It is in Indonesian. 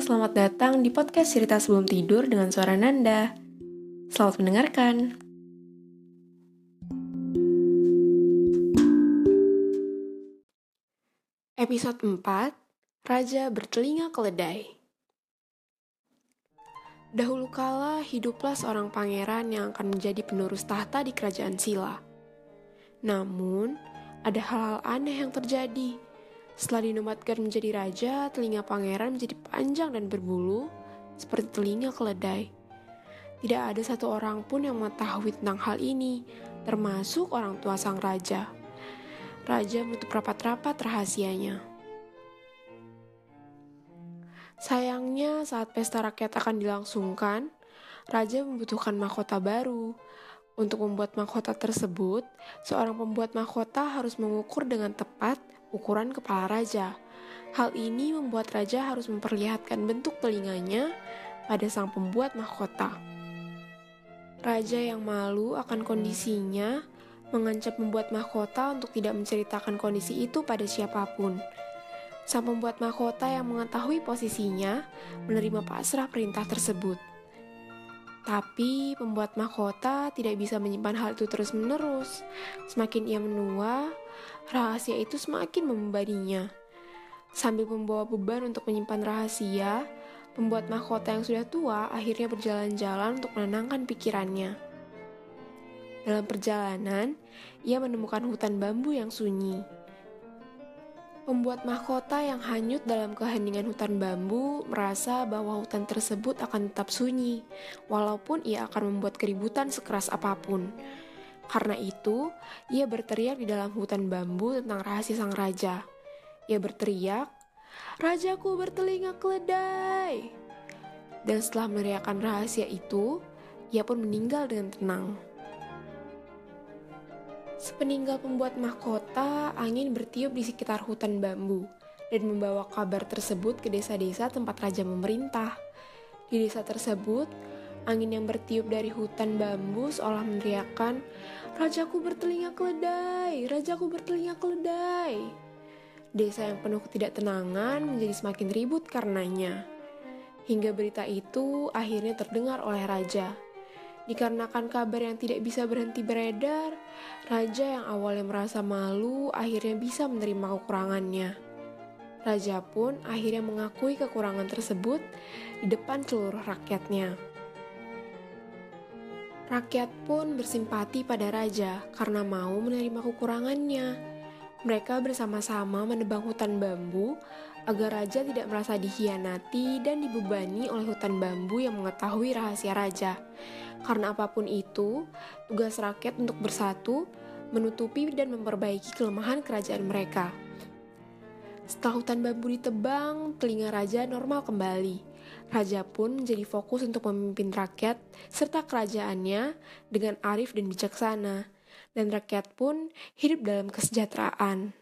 selamat datang di podcast cerita sebelum tidur dengan suara Nanda. Selamat mendengarkan. Episode 4, Raja bertelinga keledai. Dahulu kala hiduplah seorang pangeran yang akan menjadi penerus tahta di kerajaan Sila. Namun, ada hal-hal aneh yang terjadi setelah dinobatkan menjadi raja, telinga pangeran menjadi panjang dan berbulu, seperti telinga keledai. Tidak ada satu orang pun yang mengetahui tentang hal ini, termasuk orang tua sang raja. Raja menutup rapat-rapat rahasianya. Sayangnya, saat pesta rakyat akan dilangsungkan, raja membutuhkan mahkota baru. Untuk membuat mahkota tersebut, seorang pembuat mahkota harus mengukur dengan tepat ukuran kepala raja. Hal ini membuat raja harus memperlihatkan bentuk telinganya pada sang pembuat mahkota. Raja yang malu akan kondisinya mengancam membuat mahkota untuk tidak menceritakan kondisi itu pada siapa pun. Sang pembuat mahkota yang mengetahui posisinya menerima pasrah perintah tersebut. Tapi pembuat mahkota tidak bisa menyimpan hal itu terus-menerus. Semakin ia menua, rahasia itu semakin membebaninya. Sambil membawa beban untuk menyimpan rahasia, pembuat mahkota yang sudah tua akhirnya berjalan-jalan untuk menenangkan pikirannya. Dalam perjalanan, ia menemukan hutan bambu yang sunyi. Pembuat mahkota yang hanyut dalam keheningan hutan bambu merasa bahwa hutan tersebut akan tetap sunyi, walaupun ia akan membuat keributan sekeras apa pun. Karena itu, ia berteriak di dalam hutan bambu tentang rahasia sang raja. Ia berteriak, Rajaku bertelinga keledai. Dan setelah meneriakkan rahasia itu, ia pun meninggal dengan tenang. Sepeninggal pembuat mahkota, angin bertiup di sekitar hutan bambu dan membawa kabar tersebut ke desa-desa tempat raja memerintah. Di desa tersebut, Angin yang bertiup dari hutan bambu seolah meneriakkan, Rajaku bertelinga keledai, Rajaku bertelinga keledai. Desa yang penuh ketidaktenangan menjadi semakin ribut karenanya. Hingga berita itu akhirnya terdengar oleh Raja. Dikarenakan kabar yang tidak bisa berhenti beredar, Raja yang awalnya merasa malu akhirnya bisa menerima kekurangannya. Raja pun akhirnya mengakui kekurangan tersebut di depan seluruh rakyatnya. Rakyat pun bersimpati pada raja karena mau menerima kekurangannya. Mereka bersama-sama menebang hutan bambu agar raja tidak merasa dikhianati dan dibebani oleh hutan bambu yang mengetahui rahasia raja. Karena apa pun itu, tugas rakyat untuk bersatu, menutupi dan memperbaiki kelemahan kerajaan mereka. Setelah hutan bambu ditebang, telinga raja normal kembali. Raja pun menjadi fokus untuk memimpin rakyat serta kerajaannya dengan arif dan bijaksana, dan rakyat pun hidup dalam kesejahteraan.